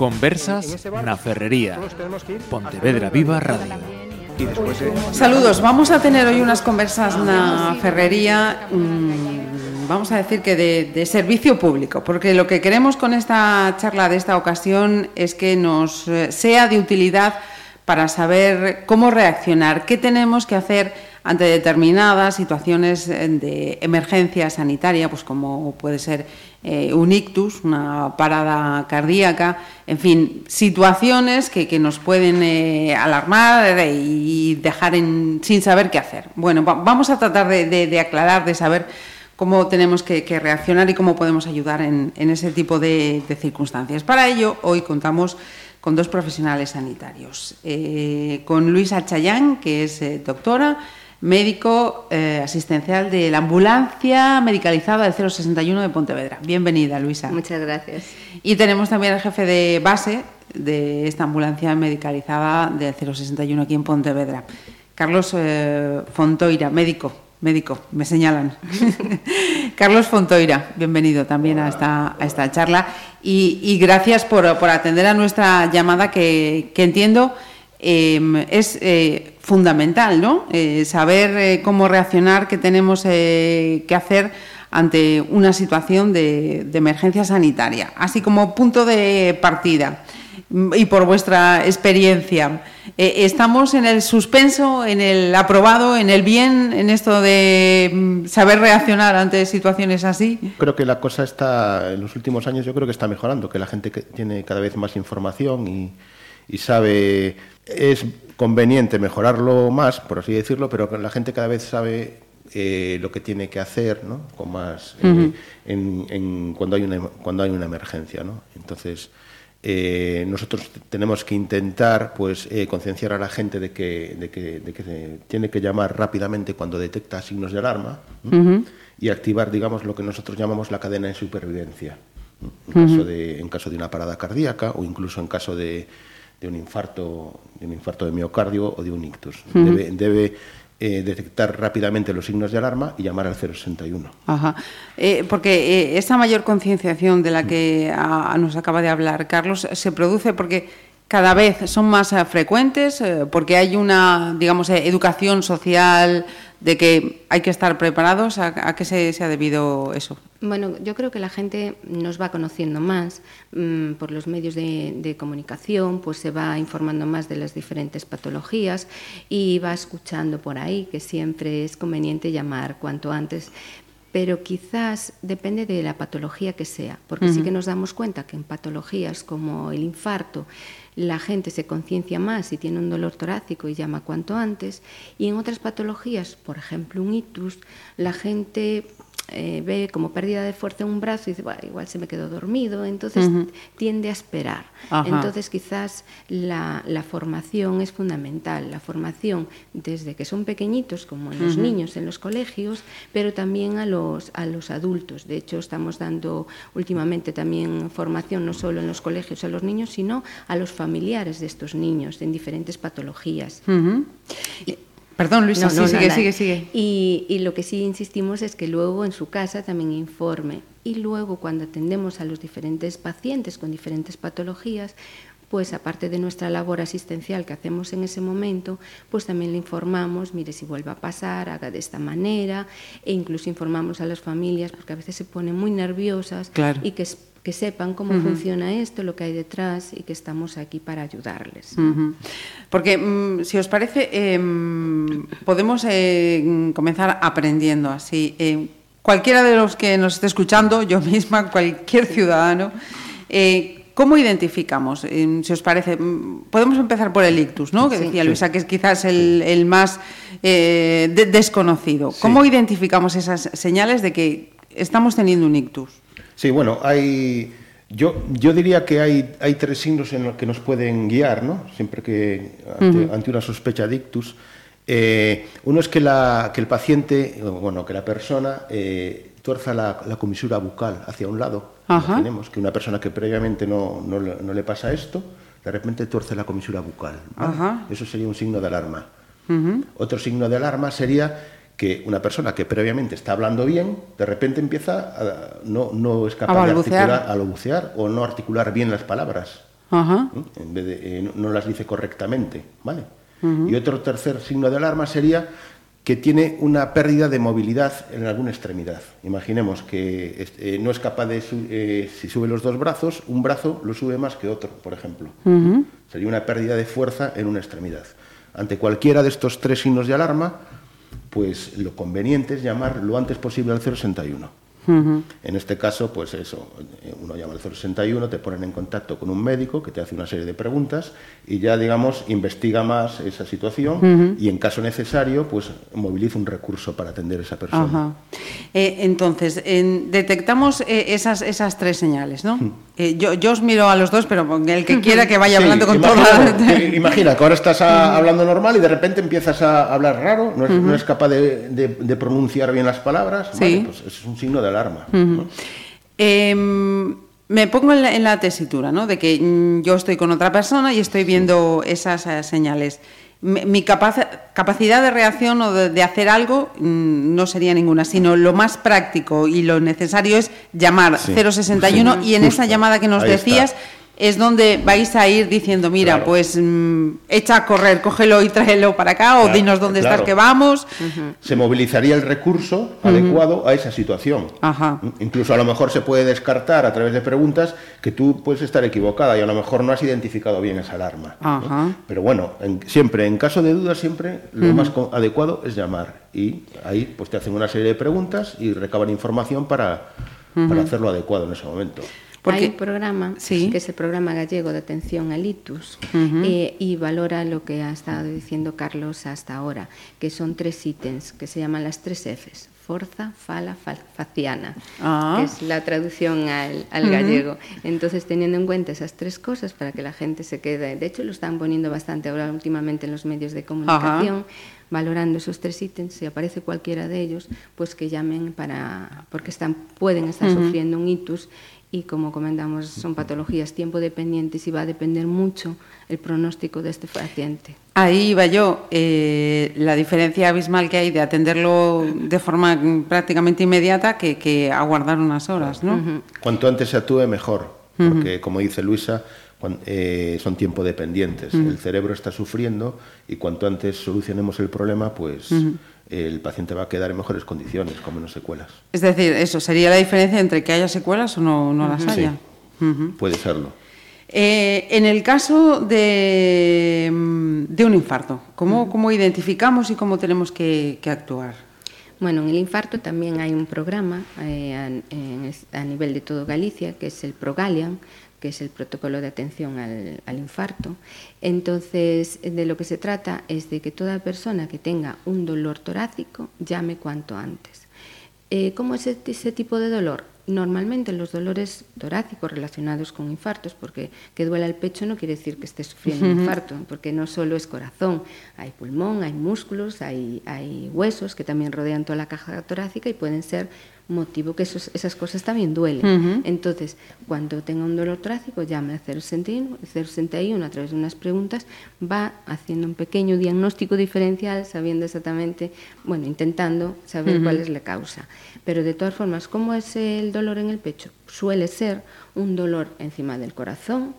Conversas na Ferrería. Pontevedra Viva Radio. Saludos, vamos a tener hoy unas conversas na Ferrería, mmm, vamos a decir que de, de, servicio público, porque lo que queremos con esta charla de esta ocasión es que nos eh, sea de utilidad para saber cómo reaccionar, qué tenemos que hacer ante determinadas situaciones de emergencia sanitaria, pues como puede ser eh, un ictus, una parada cardíaca, en fin, situaciones que, nos pueden eh, alarmar y dejar en, sin saber qué hacer. Bueno, va, vamos a tratar de, aclarar, de saber cómo tenemos que, reaccionar y cómo podemos ayudar en, ese tipo de, de, circunstancias. Para ello, hoy contamos con dos profesionales sanitarios, eh, con Luisa Chayán, que es eh, doctora, médico eh, asistencial de la ambulancia medicalizada del 061 de Pontevedra. Bienvenida, Luisa. Muchas gracias. Y tenemos también al jefe de base de esta ambulancia medicalizada del 061 aquí en Pontevedra, Carlos eh, Fontoira, médico. Médico, me señalan. Carlos Fontoira, bienvenido también a esta, a esta charla y, y gracias por, por, atender a nuestra llamada que, que entiendo eh, es eh, fundamental, ¿no? Eh, saber eh, cómo reaccionar, qué tenemos eh, que hacer ante una situación de, de, emergencia sanitaria, así como punto de partida. Y por vuestra experiencia, ¿estamos en el suspenso, en el aprobado, en el bien, en esto de mm, saber reaccionar ante situaciones así? Creo que la cosa está, en los últimos años, yo creo que está mejorando, que la gente tiene cada vez más información y, y sabe es conveniente mejorarlo más, por así decirlo, pero la gente cada vez sabe eh, lo que tiene que hacer, ¿no? Con más uh -huh. eh, en, en, cuando hay una cuando hay una emergencia, ¿no? Entonces eh, nosotros tenemos que intentar, pues, concienciar a la gente de que, de que, de que tiene que llamar rápidamente cuando detecta signos de alarma uh -huh. y activar, digamos, lo que nosotros llamamos la cadena de supervivencia. En caso, de, en caso de una parada cardíaca o incluso en caso de, de un infarto de un infarto de miocardio o de un ictus. Uh -huh. Debe, debe eh, detectar rápidamente los signos de alarma y llamar al 061. Ajá. Eh, porque eh, esa mayor concienciación de la que a, a nos acaba de hablar Carlos se produce porque cada vez son más uh, frecuentes, uh, porque hay una, digamos, educación social de que hay que estar preparados. ¿A, qué se, ha debido eso? Bueno, yo creo que la gente nos va conociendo más mmm, por los medios de, comunicación, pues se va informando más de las diferentes patologías y va escuchando por ahí que siempre es conveniente llamar cuanto antes pero quizás depende de la patología que sea, porque uh -huh. sí que nos damos cuenta que en patologías como el infarto la gente se conciencia más si tiene un dolor torácico y llama cuanto antes, y en otras patologías, por ejemplo un ictus, la gente eh, ve como pérdida de fuerza en un brazo y dice, bueno, igual se me quedó dormido, entonces uh -huh. tiende a esperar. Ajá. Entonces quizás la, la, formación es fundamental, la formación desde que son pequeñitos, como en los uh -huh. niños en los colegios, pero también a los, a los adultos. De hecho, estamos dando últimamente también formación no solo en los colegios a los niños, sino a los familiares de estos niños en diferentes patologías. Uh -huh. y, Perdón, Luisa, no, no, sí, sigue, nada. sigue, sigue. Y, y, lo que sí insistimos es que luego en su casa también informe. Y luego cuando atendemos a los diferentes pacientes con diferentes patologías, pues aparte de nuestra labor asistencial que hacemos en ese momento, pues también le informamos, mire, si vuelve a pasar, haga de esta manera, e incluso informamos a las familias, porque a veces se ponen muy nerviosas claro. y que que sepan cómo uh -huh. funciona esto, lo que hay detrás y que estamos aquí para ayudarles. Uh -huh. Porque, mm, si os parece, eh, podemos eh, comenzar aprendiendo así. Eh, cualquiera de los que nos esté escuchando, yo misma, cualquier ciudadano, eh, ¿cómo identificamos? si os parece, mm, podemos empezar por el ictus, ¿no? Que sí, decía Luisa, sí. que es quizás el, el más de desconocido. Sí. ¿Cómo identificamos esas señales de que estamos teniendo un ictus? Sí, bueno, hay. Yo, yo diría que hay, hay tres signos en los que nos pueden guiar, ¿no? Siempre que ante, uh -huh. ante una sospecha de ictus. Eh, uno es que, la, que el paciente, bueno, que la persona eh, tuerza la, la, comisura bucal hacia un lado. Tenemos que una persona que previamente no, no, no, le pasa esto, de repente tuerce la comisura bucal. ¿vale? Eso sería un signo de alarma. Uh -huh. Otro signo de alarma sería que una persona que previamente está hablando bien, de repente empieza a no, no es capaz a de articular, a balbucear o no articular bien las palabras. en vez de, no las dice correctamente, ¿vale? Y otro tercer signo de alarma sería que tiene una pérdida de movilidad en alguna extremidad. Imaginemos que eh, no es capaz de, eh, si sube los dos brazos, un brazo lo sube más que otro, por ejemplo. Sería una pérdida de fuerza en una extremidad. Ante cualquiera de estos tres signos de alarma, pues lo conveniente es llamar lo antes posible al 061. En este caso, pues eso, uno llama al 061, te ponen en contacto con un médico que te hace una serie de preguntas y ya, digamos, investiga más esa situación y en caso necesario, pues moviliza un recurso para atender a esa persona. Eh, entonces, detectamos eh, esas, esas tres señales, ¿no? Eh, yo, yo, os miro a los dos, pero el que quiera que vaya hablando con imagina, toda Imagina que ahora estás hablando normal y de repente empiezas a hablar raro, no es, no es capaz de, pronunciar bien las palabras, pues es un signo de alarma. Em, me pongo en la, tesitura, ¿no? De que mm, yo estoy con otra persona y estoy viendo esas eh, señales. Mi, capacidad de reacción o de, hacer algo mm, no sería ninguna, sino lo más práctico y lo necesario es llamar 061 y en esa llamada que nos decías es donde vais a ir diciendo, mira, pues mm, echa a correr, cógelo y tráelo para acá o dinos dónde estás que vamos. Se movilizaría el recurso adecuado a esa situación. Mm, incluso a lo mejor se puede descartar a través de preguntas que tú puedes estar equivocada y a lo mejor no has identificado bien esa alarma. Pero bueno, siempre, en caso de duda, siempre lo más adecuado es llamar y ahí pues te hacen una serie de preguntas y recaban información para, para hacerlo adecuado en ese momento. Porque, Hay un programa, que es el programa gallego de atención al itus, eh, y valora lo que ha estado diciendo Carlos hasta ahora, que son tres ítems, que se llaman las tres Fs, forza, fala, faciana, ah. que es la traducción al, gallego. Entonces, teniendo en cuenta esas tres cosas para que la gente se quede, de hecho lo están poniendo bastante ahora últimamente en los medios de comunicación, valorando esos tres ítems, si aparece cualquiera de ellos, pues que llamen para, porque están, pueden estar sufriendo un itus y como comentamos son patologías tiempo dependientes y va a depender mucho el pronóstico de este paciente. Ahí iba yo, eh, la diferencia abismal que hay de atenderlo de forma prácticamente inmediata que, que aguardar unas horas. ¿no? Cuanto antes se actúe mejor, porque como dice Luisa, eh, son tiempo dependientes. El cerebro está sufriendo y cuanto antes solucionemos el problema, pues el paciente va a quedar en mejores condiciones, con menos secuelas. Es decir, eso sería la diferencia entre que haya secuelas o no, no las haya. Puede serlo. Eh, en el caso de, mm, de un infarto, ¿cómo, ¿cómo, identificamos y cómo tenemos que, actuar? Bueno, en el infarto también hay un programa eh, a, nivel de todo Galicia, que es el Progalian, que es el protocolo de atención al, infarto. Entonces, de lo que se trata es de que toda persona que tenga un dolor torácico llame cuanto antes. Eh, ¿Cómo es ese tipo de dolor? Normalmente los dolores torácicos relacionados con infartos, porque que duela el pecho no quiere decir que esté sufriendo un infarto, porque no solo es corazón, hay pulmón, hay músculos, hay, hay huesos que también rodean toda la caja torácica y pueden ser motivo que esas cosas también duelen. Entonces, cuando tenga un dolor torácico, llame al 061, 061 a través de unas preguntas va haciendo un pequeño diagnóstico diferencial, sabiendo exactamente, bueno, intentando saber cuál es la causa. Pero de todas formas, ¿cómo es el dolor en el pecho? Suele ser un dolor encima del corazón,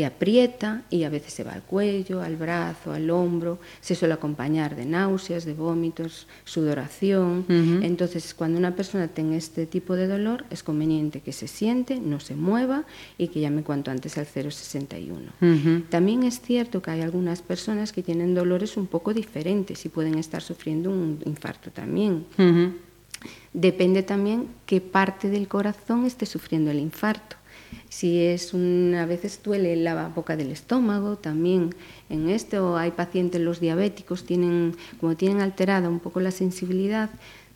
que aprieta y a veces se va al cuello, al brazo, al hombro, se suele acompañar de náuseas, de vómitos, sudoración. Entonces, cuando una persona tenga este tipo de dolor, es conveniente que se siente, no se mueva y que llame cuanto antes al 061. También es cierto que hay algunas personas que tienen dolores un poco diferentes y pueden estar sufriendo un infarto también. Depende también qué parte del corazón esté sufriendo el infarto. Si es un, a veces duele la boca del estómago, también. En esto hay pacientes, los diabéticos, tienen, como tienen alterada un poco la sensibilidad,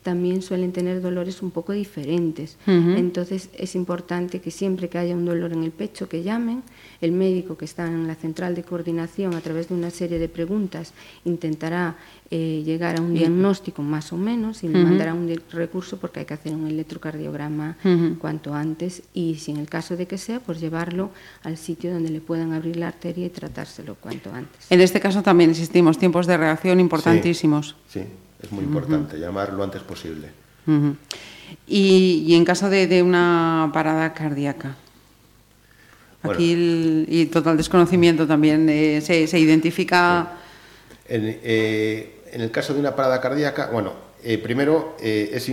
también suelen tener dolores un poco diferentes. Entonces es importante que siempre que haya un dolor en el pecho que llamen, el médico que está en la central de coordinación a través de una serie de preguntas intentará eh, llegar a un diagnóstico más o menos y le mandará un recurso porque hay que hacer un electrocardiograma cuanto antes y si en el caso de que sea, pues llevarlo al sitio donde le puedan abrir la arteria y tratárselo cuanto antes. En este caso también existimos tiempos de reacción importantísimos. sí. Es muy importante llamar lo antes posible. y, en caso de, una parada cardíaca, Aquí y total desconocimiento también eh, se, identifica. En, eh, en, el caso de una parada cardíaca, bueno, eh, primero es,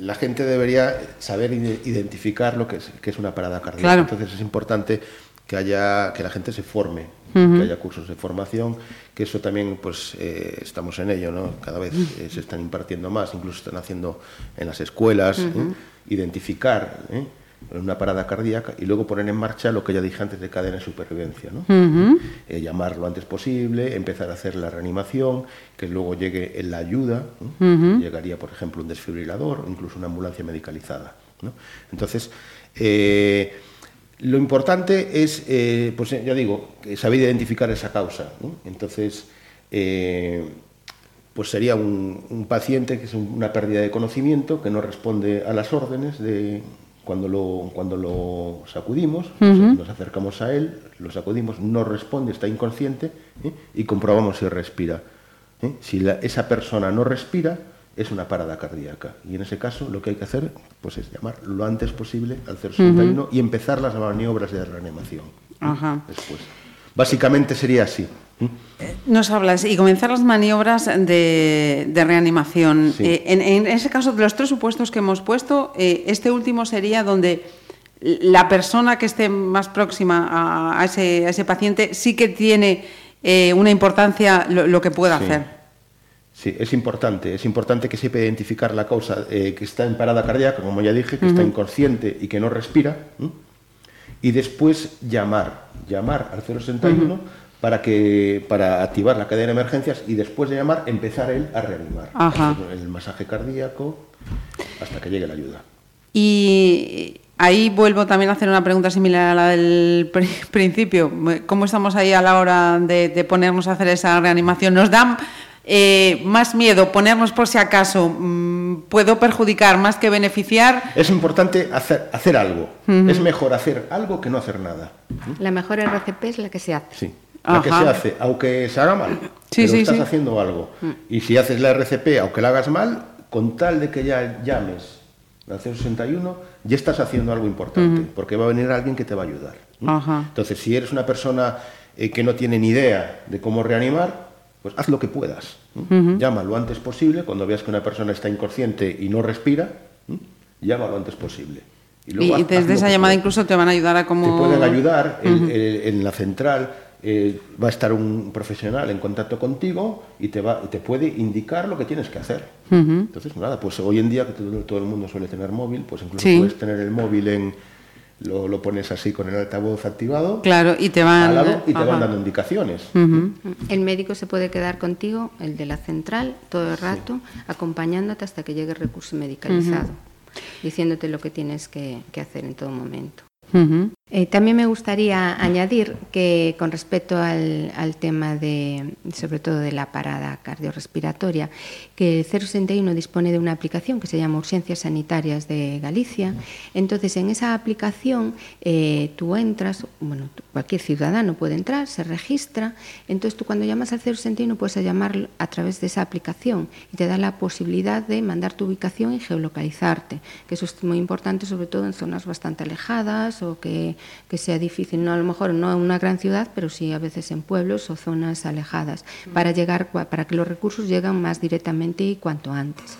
la gente debería saber identificar lo que es, que es una parada cardíaca. Entonces es importante que haya que la gente se forme, que haya cursos de formación, que eso también pues estamos en ello, ¿no? Cada vez se están impartiendo más, incluso están haciendo en las escuelas, identificar una parada cardíaca y luego poner en marcha lo que ya dije antes de cadena de supervivencia. ¿no? Eh, llamar lo antes posible, empezar a hacer la reanimación, que luego llegue la ayuda, llegaría por ejemplo un desfibrilador o incluso una ambulancia medicalizada. Entonces, eh, lo importante es, eh, pues ya digo, saber identificar esa causa. Entonces, pues sería un, un, paciente que es una pérdida de conocimiento, que no responde a las órdenes de, cuando lo, cuando lo sacudimos, nos acercamos a él, lo sacudimos, no responde, está inconsciente ¿eh? y comprobamos si respira. ¿eh? Si esa persona no respira, es una parada cardíaca. Y en ese caso lo que hay que hacer pues, es llamar lo antes posible al 061 y empezar las maniobras de reanimación. Después. Básicamente sería así. Nos hablas y comenzar las maniobras de, reanimación. Eh, en, ese caso, de los tres supuestos que hemos puesto, eh, este último sería donde la persona que esté más próxima a, ese, paciente sí que tiene eh, una importancia lo, que pueda hacer. Sí, es importante. Es importante que sepa identificar la causa que está en parada cardíaca, como ya dije, que está inconsciente y que no respira. Y después llamar, llamar al 061 para, que, para activar la cadena de emergencias y después de llamar empezar él a reanimar. El masaje cardíaco hasta que llegue la ayuda. Y ahí vuelvo también a hacer una pregunta similar a la del principio. ¿Cómo estamos ahí a la hora de, ponernos a hacer esa reanimación? ¿Nos dan eh, más miedo ponernos por si acaso mm, puedo perjudicar más que beneficiar? Es importante hacer, hacer algo. Es mejor hacer algo que no hacer nada. La mejor RCP es la que se hace. Sí la que se hace, aunque se haga mal, pero estás haciendo algo. Mm. Y si haces la RCP, aunque la hagas mal, con tal de que ya llames al 061, ya estás haciendo algo importante, porque va a venir alguien que te va a ayudar. Entonces, si eres una persona eh, que no tiene ni idea de cómo reanimar, pues haz lo que puedas. Llama lo antes posible, cuando veas que una persona está inconsciente y no respira, llama lo antes posible. Y, desde esa llamada incluso te van a ayudar a cómo... Te pueden ayudar en la central eh, va a estar un profesional en contacto contigo y te, va, te puede indicar lo que tienes que hacer. Entonces, nada, pues hoy en día que todo, el mundo suele tener móvil, pues incluso puedes tener el móvil en... Lo, lo, pones así con el altavoz activado. Claro, y te van, y te van dando indicaciones. El médico se puede quedar contigo, el de la central, todo el rato, acompañándote hasta que llegue el recurso medicalizado, diciéndote lo que tienes que hacer en todo momento. Eh, también me gustaría añadir que con respecto al, tema de, sobre todo de la parada cardiorrespiratoria, que el 061 dispone de una aplicación que se llama Urgencias Sanitarias de Galicia. Entonces, en esa aplicación eh, tú entras, bueno, cualquier ciudadano puede entrar, se registra. Entonces, tú cuando llamas al 061 puedes llamar a través de esa aplicación y te da la posibilidad de mandar tu ubicación y geolocalizarte, que eso es muy importante, sobre todo en zonas bastante alejadas o que que sea difícil, no a lo mejor no en una gran ciudad, pero sí a veces en pueblos o zonas alejadas, para llegar para que los recursos lleguen más directamente y cuanto antes.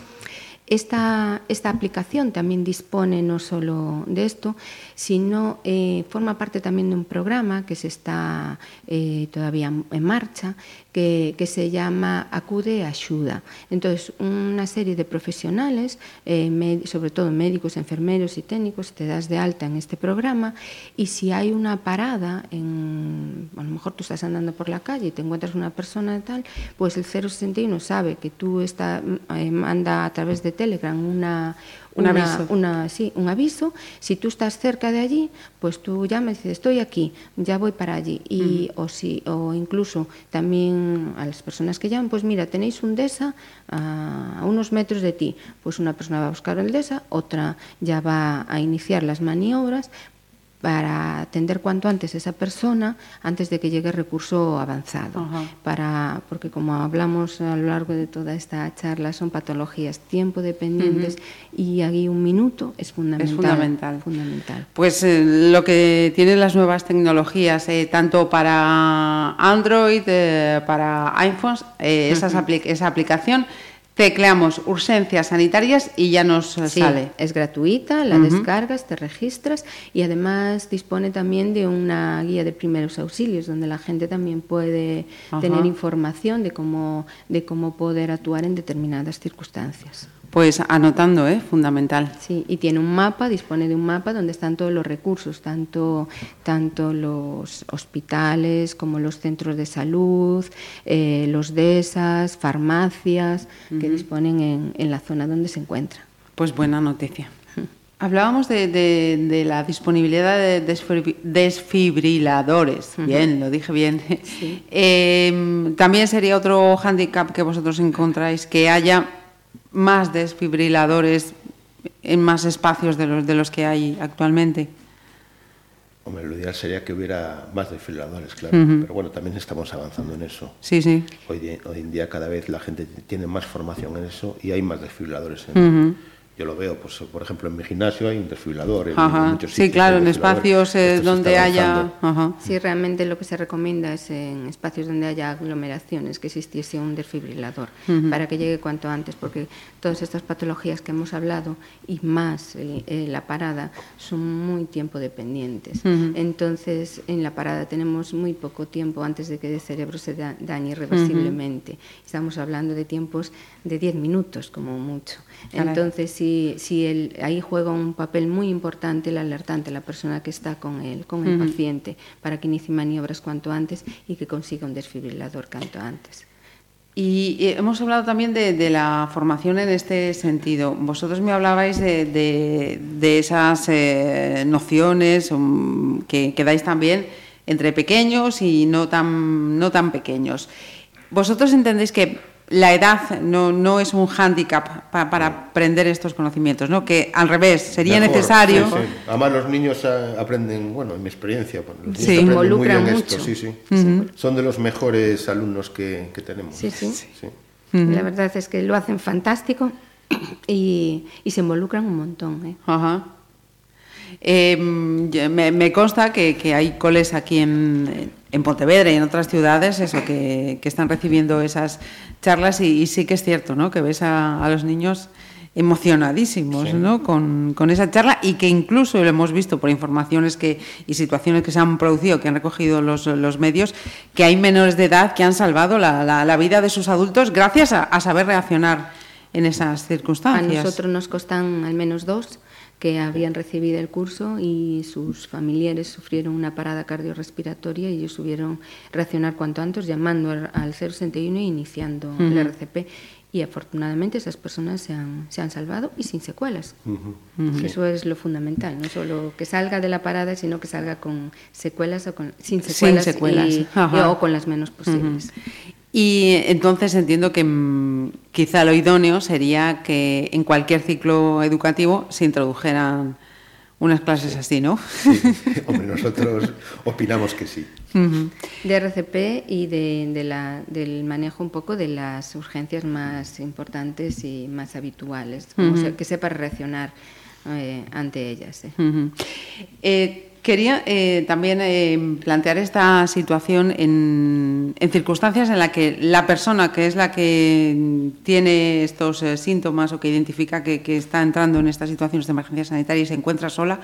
Esta, esta, aplicación también dispone no solo de esto, sino eh, forma parte también de un programa que se está eh, todavía en marcha, que, se llama Acude Ayuda. Entonces, una serie de profesionales, eh, sobre todo médicos, enfermeros y técnicos, te das de alta en este programa y si hay una parada, en, a lo mejor tú estás andando por la calle y te encuentras una persona tal, pues el 061 sabe que tú está, eh, manda a través de Telegram una un una, aviso. Una, sí, un aviso. Si tú estás cerca de allí, pues tú llamas y dices, estoy aquí, ya voy para allí. Y, uh -huh. o, si, o incluso también a las personas que llaman, pues mira, tenéis un DESA a unos metros de ti. Pues una persona va a buscar el DESA, otra ya va a iniciar las maniobras para atender cuanto antes a esa persona antes de que llegue el recurso avanzado. Para, porque como hablamos a lo largo de toda esta charla, son patologías tiempo dependientes y aquí un minuto es fundamental. Es fundamental. fundamental. Pues eh, lo que tienen las nuevas tecnologías, eh, tanto para Android, eh, para iPhones, esa aplicación tecleamos urgencias sanitarias y ya nos sale. Es gratuita, la descargas, te registras y además dispone también de una guía de primeros auxilios donde la gente también puede tener información de cómo, de cómo poder actuar en determinadas circunstancias. Pues anotando, ¿eh? Fundamental. Sí, y tiene un mapa, dispone de un mapa donde están todos los recursos, tanto, tanto los hospitales como los centros de salud, eh, los DESAS, farmacias, que disponen en, en, la zona donde se encuentra. Pues buena noticia. Hablábamos de, de, la disponibilidad de desfibriladores. Bien, lo dije bien. Eh, también sería otro hándicap que vosotros encontráis, que haya más desfibriladores en más espacios de los, de los que hay actualmente? Hombre, lo ideal sería que hubiera más desfibriladores, claro. Pero bueno, también estamos avanzando en eso. Sí, sí. Hoy, hoy, en día cada vez la gente tiene más formación en eso y hay más desfibriladores en, yo lo veo, pues, por ejemplo, en mi gimnasio hay un desfibrilador, en, muchos sitios. Sí, claro, en espacios eh, donde haya. Sí, realmente lo que se recomienda es en espacios donde haya aglomeraciones que existiese un desfibrilador para que llegue cuanto antes, porque todas estas patologías que hemos hablado y más eh, eh, la parada son muy tiempo dependientes. Entonces, en la parada tenemos muy poco tiempo antes de que el cerebro se dañe irreversiblemente. Estamos hablando de tiempos de 10 minutos como mucho. Entonces, si, si el, ahí juega un papel muy importante el alertante, la persona que está con el, con el paciente, para que inicie maniobras cuanto antes y que consiga un desfibrilador cuanto antes. Y hemos hablado también de, la formación en este sentido. Vosotros me hablabais de, de, esas eh, nociones um, que, que, dais también entre pequeños y no tan, no tan pequeños. ¿Vosotros entendéis que la edad no, no es un hándicap para aprender estos conocimientos, ¿no? que al revés sería necesario. Sí, Además los niños eh, aprenden, bueno, en mi experiencia, los niños sí, involucran muy mucho. Esto, sí, sí. Son de los mejores alumnos que, que tenemos. Sí, sí. La verdad es que lo hacen fantástico y, y se involucran un montón. ¿eh? Ajá. Eh, me, me, consta que, que, hay coles aquí en, en Pontevedra y en otras ciudades eso que, que están recibiendo esas charlas y, sí que es cierto, ¿no? Que ves a, los niños emocionadísimos ¿no? Con, con, esa charla y que incluso lo hemos visto por informaciones que, y situaciones que se han producido, que han recogido los, los medios, que hay menores de edad que han salvado la, la, vida de sus adultos gracias a, a, saber reaccionar en esas circunstancias. A nosotros nos costan al menos dos que habían recibido el curso y sus familiares sufrieron una parada cardiorrespiratoria y ellos tuvieron reaccionar cuanto antes llamando al 061 e iniciando el RCP. Y afortunadamente esas personas se han, se han salvado y sin secuelas. Eso es lo fundamental, no solo que salga de la parada, sino que salga con secuelas o con, sin secuelas, Y, o con las menos posibles. Y entonces entiendo que mm, quizá lo idóneo sería que en cualquier ciclo educativo se introdujeran unas clases así, ¿no? Sí, hombre, nosotros opinamos que sí. De RCP y de, la, del manejo un poco de las urgencias más importantes y más habituales, que sepa reaccionar eh, ante ellas. ¿eh? Quería eh, también eh, plantear esta situación en, circunstancias en las que la persona que es la que tiene estos eh, síntomas o que identifica que, está entrando en estas situaciones de emergencia sanitaria y se encuentra sola,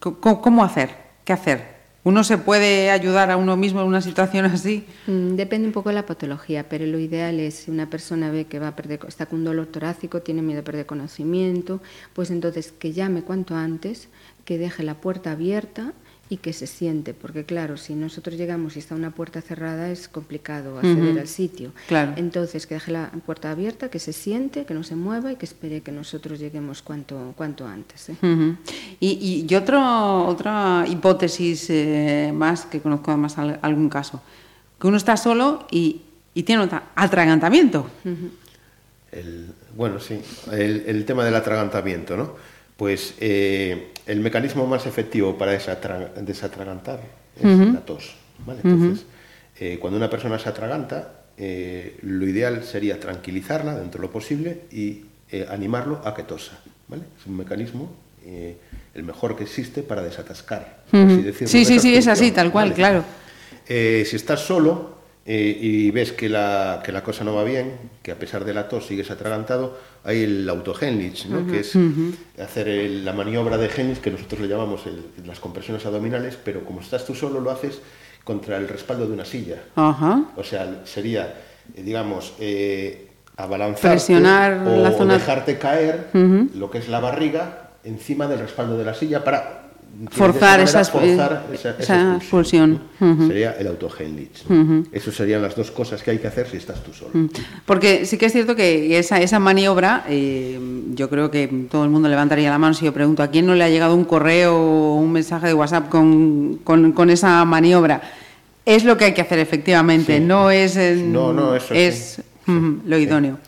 ¿cómo, hacer? ¿Qué hacer? ¿Uno se puede ayudar a uno mismo en una situación así? Mm, depende un poco de la patología, pero lo ideal es si una persona ve que va a perder, está con un dolor torácico, tiene miedo a perder conocimiento, pues entonces que llame cuanto antes que deje la puerta abierta y que se siente, porque claro, si nosotros llegamos y está una puerta cerrada es complicado acceder al sitio. Claro. Entonces, que deje la puerta abierta, que se siente, que no se mueva y que espere que nosotros lleguemos cuanto, cuanto antes. ¿eh? y, y, otro, otra hipótesis eh, más, que conozco además algún caso, que uno está solo y, y tiene un atragantamiento. el, bueno, sí, el, el tema del atragantamiento, ¿no? Pues eh, el mecanismo más efectivo para desatragantar es la tos. Entonces, eh, cuando una persona se atraganta, eh, lo ideal sería tranquilizarla dentro de lo posible y animarlo a que tosa. Es un mecanismo el mejor que existe para desatascar. sí, sí, sí, es así, tal cual, claro. si estás solo, eh, y ves que la, que la cosa no va bien, que a pesar de la tos sigues atragantado, hay el autogenlich, ¿no? que es hacer la maniobra de Henlich, que nosotros le llamamos las compresiones abdominales, pero como estás tú solo lo haces contra el respaldo de una silla. O sea, sería, eh, digamos, eh, abalanzarte o, dejarte caer lo que es la barriga encima del respaldo de la silla para forzar, esa, esa, expulsión. Sería el autogenlich. Esas serían las dos cosas que hay que hacer si estás tú solo. Porque sí que es cierto que esa, esa maniobra, eh, yo creo que todo el mundo levantaría la mano si yo pregunto a quién no le ha llegado un correo o un mensaje de WhatsApp con, con, esa maniobra. Es lo que hay que hacer efectivamente, no es, no, no, eso es lo idóneo.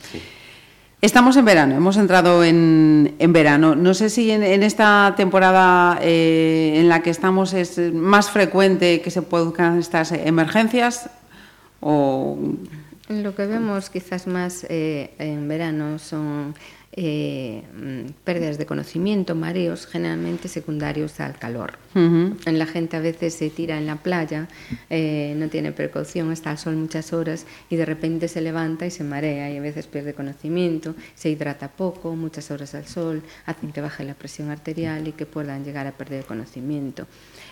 Estamos en verano, hemos entrado en, verano. No sé si en, esta temporada eh, en la que estamos es más frecuente que se produzcan estas emergencias o... Lo que vemos quizás más eh, en verano son eh, mm, pérdidas de conocimiento, mareos, generalmente secundarios al calor. En La gente a veces se tira en la playa, eh, no tiene precaución, está al sol muchas horas y de repente se levanta y se marea y a veces pierde conocimiento, se hidrata poco, muchas horas al sol, hacen que baje la presión arterial y que puedan llegar a perder conocimiento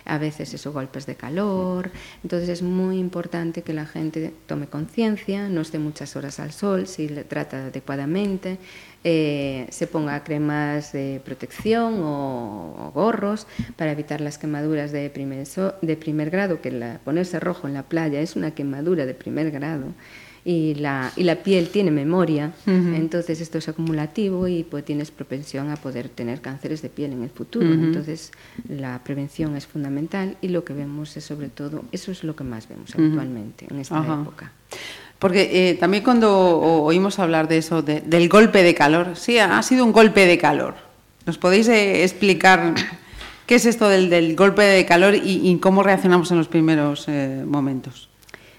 a veces esos golpes de calor. Entonces es muy importante que la gente tome conciencia, no esté muchas horas al sol, si le trata adecuadamente, eh, se ponga cremas de protección o, gorros para evitar las quemaduras de primer, de primer grado, que la, ponerse rojo en la playa es una quemadura de primer grado y la, y la piel tiene memoria, entonces esto es acumulativo y pues tienes propensión a poder tener cánceres de piel en el futuro. Entonces la prevención es fundamental y lo que vemos es sobre todo, eso es lo que más vemos habitualmente en esta época. Porque eh, también cuando oímos hablar de eso, del golpe de calor, sí, ha sido un golpe de calor. ¿Nos podéis eh, explicar qué es esto del, golpe de calor y, cómo reaccionamos en los primeros eh, momentos?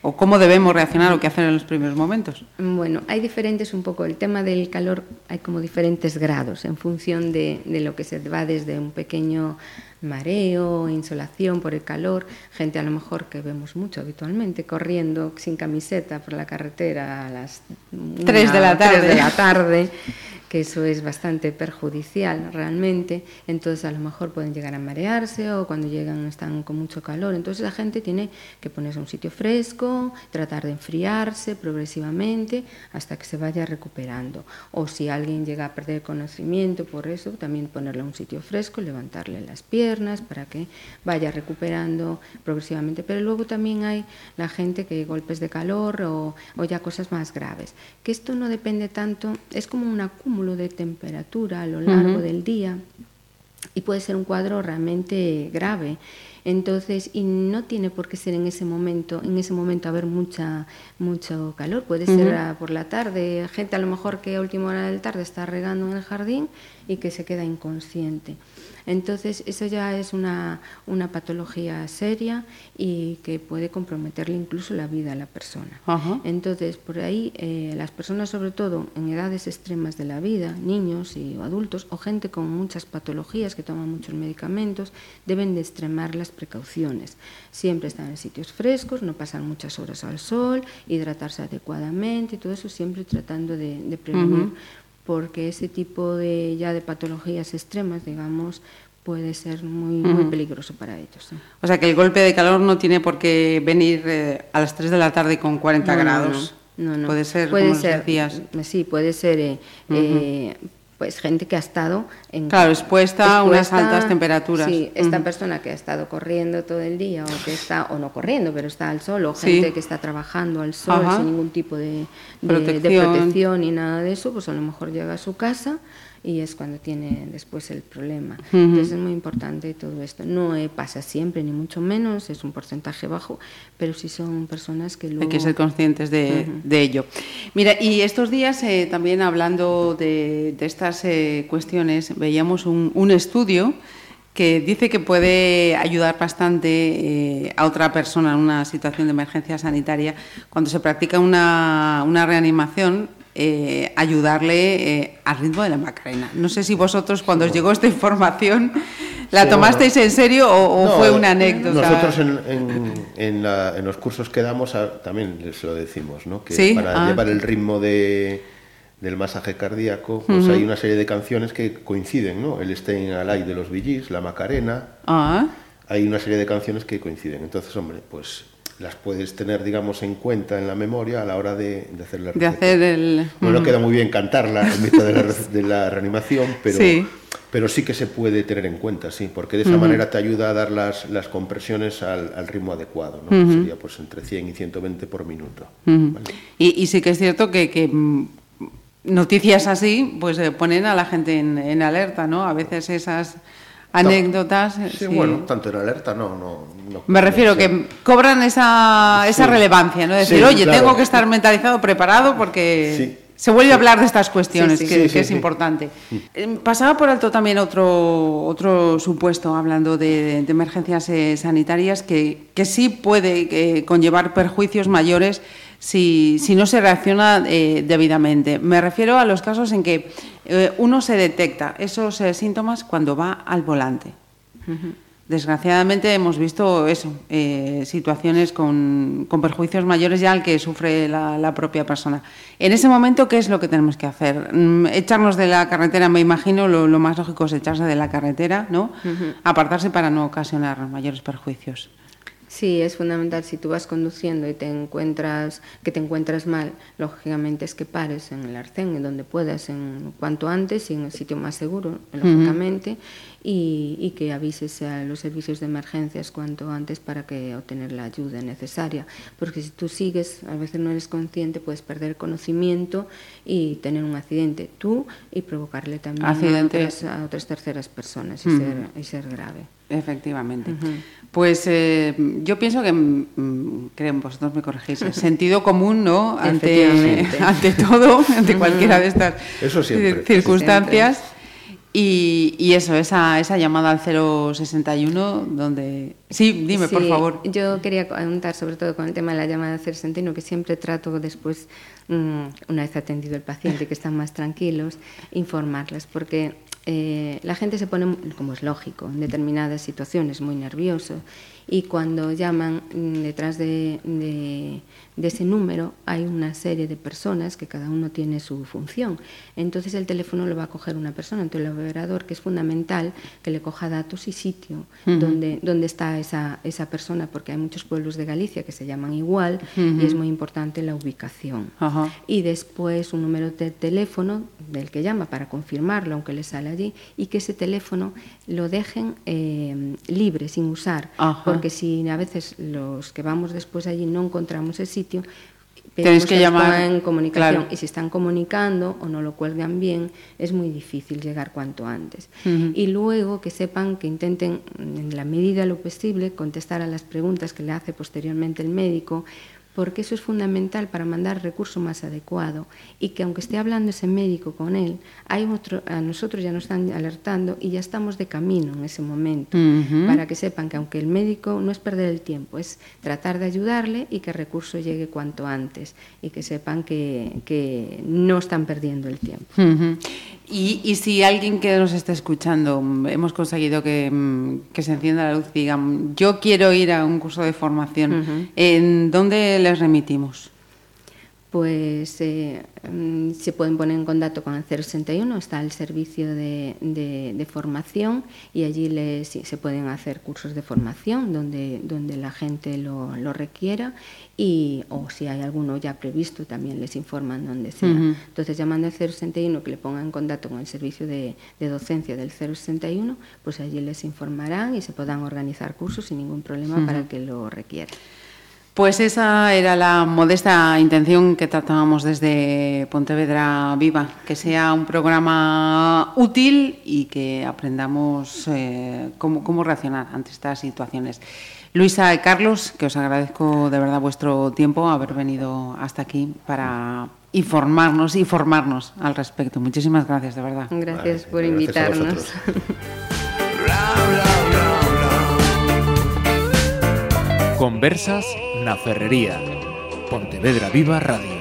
¿O cómo debemos reaccionar o qué hacer en los primeros momentos? Bueno, hay diferentes un poco. El tema del calor hay como diferentes grados en función de, lo que se va desde un pequeño mareo, insolación por el calor, gente a lo mejor que vemos mucho habitualmente corriendo sin camiseta por la carretera a las 3 de la tarde. 3 de la tarde que eso es bastante perjudicial realmente, entonces a lo mejor pueden llegar a marearse o cuando llegan están con mucho calor, entonces la gente tiene que ponerse a un sitio fresco, tratar de enfriarse progresivamente hasta que se vaya recuperando, o si alguien llega a perder conocimiento por eso, también ponerle a un sitio fresco, levantarle las piernas para que vaya recuperando progresivamente, pero luego también hay la gente que golpes de calor o, o ya cosas más graves, que esto no depende tanto, es como un acúmulo de temperatura a lo largo del día y puede ser un cuadro realmente grave. Entonces, y no tiene por qué ser en ese momento, en ese momento haber mucha, mucho calor, puede ser por la tarde, gente a lo mejor que a última hora del tarde está regando en el jardín y que se queda inconsciente. Entonces, eso ya es una, una patología seria y que puede comprometerle incluso la vida a la persona. Entonces, por ahí, eh, las personas, sobre todo en edades extremas de la vida, niños y adultos, o gente con muchas patologías que toman muchos medicamentos, deben de extremar las precauciones. Siempre estar en sitios frescos, no pasar muchas horas al sol, hidratarse adecuadamente, y todo eso siempre tratando de, prevenir porque ese tipo de ya de patologías extremas, digamos, puede ser muy, muy peligroso para ellos. O sea que el golpe de calor no tiene por qué venir eh, a las 3 de la tarde con 40 grados. No, no, Puede ser, puede ser, Sí, puede ser eh, eh, pues gente que ha estado en claro expuesta, a unas altas temperaturas sí esta persona que ha estado corriendo todo el día o que está o no corriendo pero está al sol o gente que está trabajando al sol sin ningún tipo de, protección. de, protección. ni nada de eso pues a lo mejor llega a su casa y es cuando tiene después el problema. Entonces es muy importante todo esto. No pasa siempre, ni mucho menos, es un porcentaje bajo, pero sí son personas que luego... Hay que ser conscientes de, ello. Mira, y estos días eh, también hablando de, estas eh, cuestiones, veíamos un, estudio que dice que puede ayudar bastante eh, a otra persona en una situación de emergencia sanitaria cuando se practica una, una reanimación eh, ayudarle eh, al ritmo de la Macarena. No sé si vosotros cuando os llegó esta información la tomasteis en serio o, fue una anécdota. Nosotros en, los cursos que damos también les lo decimos, ¿no? que para ah. llevar el ritmo de, del masaje cardíaco, pues hay una serie de canciones que coinciden, ¿no? El Staying Alive de los Billys, la Macarena. Ah. Hay una serie de canciones que coinciden. Entonces, hombre, pues las puedes tener, digamos, en cuenta en la memoria a la hora de, hacer la De hacer el... Bueno, queda muy bien cantarla en mitad de la, de la reanimación, pero sí. pero sí que se puede tener en cuenta, sí, porque de esa manera te ayuda a dar las, las compresiones al, ritmo adecuado, ¿no? Sería pues entre 100 y 120 por minuto. y, y, sí que es cierto que, que mm, noticias así pues eh, ponen a la gente en, en alerta, ¿no? A veces esas anécdotas. Sí, bueno, tanto en alerta no. no, Me refiero que cobran esa, esa relevancia, ¿no? Decir, oye, tengo que estar mentalizado, preparado, porque se vuelve a hablar de estas cuestiones, que, es importante. Mm. Eh, pasaba por alto también otro, otro supuesto, hablando de, emergencias eh, sanitarias, que, que sí puede eh, conllevar perjuicios mayores si, si no se reacciona debidamente. Me refiero a los casos en que eh, uno se detecta esos eh, síntomas cuando va al volante. Desgraciadamente hemos visto eso, eh, situaciones con, perjuicios mayores ya al que sufre la, propia persona. En ese momento, ¿qué es lo que tenemos que hacer? Mm, echarnos de la carretera, me imagino, lo, más lógico es echarse de la carretera, ¿no? Apartarse para no ocasionar mayores perjuicios. Sí, es fundamental. Si tú vas conduciendo y te encuentras que te encuentras mal, lógicamente es que pares en el arcén, en donde puedas, en cuanto antes y en el sitio más seguro, lógicamente, y, que avises a los servicios de emergencias cuanto antes para que obtener la ayuda necesaria. Porque si tú sigues, a veces no eres consciente, puedes perder conocimiento y tener un accidente tú y provocarle también a otras, terceras personas y, ser, y ser grave. Efectivamente. Pues eh, yo pienso que, mm, creo, vosotros me corregís, sentido común, ¿no? Ante, ante todo, ante cualquiera de estas circunstancias. Y, eso, esa, esa llamada al 061, donde... Sí, dime, por favor. Yo quería contar sobre todo con el tema de la llamada al 061, que siempre trato después, mm, una vez atendido el paciente, que están más tranquilos, informarles, porque eh, la gente se pone, como es lógico, en determinadas situaciones muy nervioso y cuando llaman mm, detrás de, de ese número hay una serie de personas que cada uno tiene su función. Entonces el teléfono lo va a coger una persona, entonces el operador, que es fundamental que le coja datos y sitio donde, donde está esa, esa persona, porque hay muchos pueblos de Galicia que se llaman igual y es muy importante la ubicación. Y después un número de teléfono del que llama para confirmarlo, aunque le sale allí, y que ese teléfono lo dejen eh, libre, sin usar, porque si a veces los que vamos después allí no encontramos ese sitio, Tenéis que llamar en comunicación. y si están comunicando o no lo cuelgan bien es muy difícil llegar cuanto antes. Y luego que sepan que intenten en la medida lo posible contestar a las preguntas que le hace posteriormente el médico porque eso es fundamental para mandar recurso más adecuado y que aunque esté hablando ese médico con él, hay otro, a nosotros ya nos están alertando y ya estamos de camino en ese momento, para que sepan que aunque el médico no es perder el tiempo, es tratar de ayudarle y que el recurso llegue cuanto antes y que sepan que, que no están perdiendo el tiempo. Y, si alguien que nos está escuchando, mm, hemos conseguido que, mm, que, se encienda la luz y digan, yo quiero ir a un curso de formación, ¿en dónde les remitimos? pues eh, mm, se pueden poner en contacto con el 061, está el servicio de, de, formación y allí les, se pueden hacer cursos de formación donde, donde la gente lo, lo, requiera y o si hay alguno ya previsto también les informan donde sea. Entonces llamando al 061 que le pongan en contacto con el servicio de, de, docencia del 061, pues allí les informarán y se puedan organizar cursos sin ningún problema para el que lo requiera. Pues esa era la modesta intención que tratábamos desde Pontevedra Viva, que sea un programa útil y que aprendamos eh, cómo, cómo reaccionar ante estas situaciones. Luisa y Carlos, que os agradezco de verdad vuestro tiempo, haber venido hasta aquí para informarnos y formarnos al respecto. Muchísimas gracias, de verdad. Gracias por invitarnos. Conversas Ferrería. Pontevedra Viva Radio.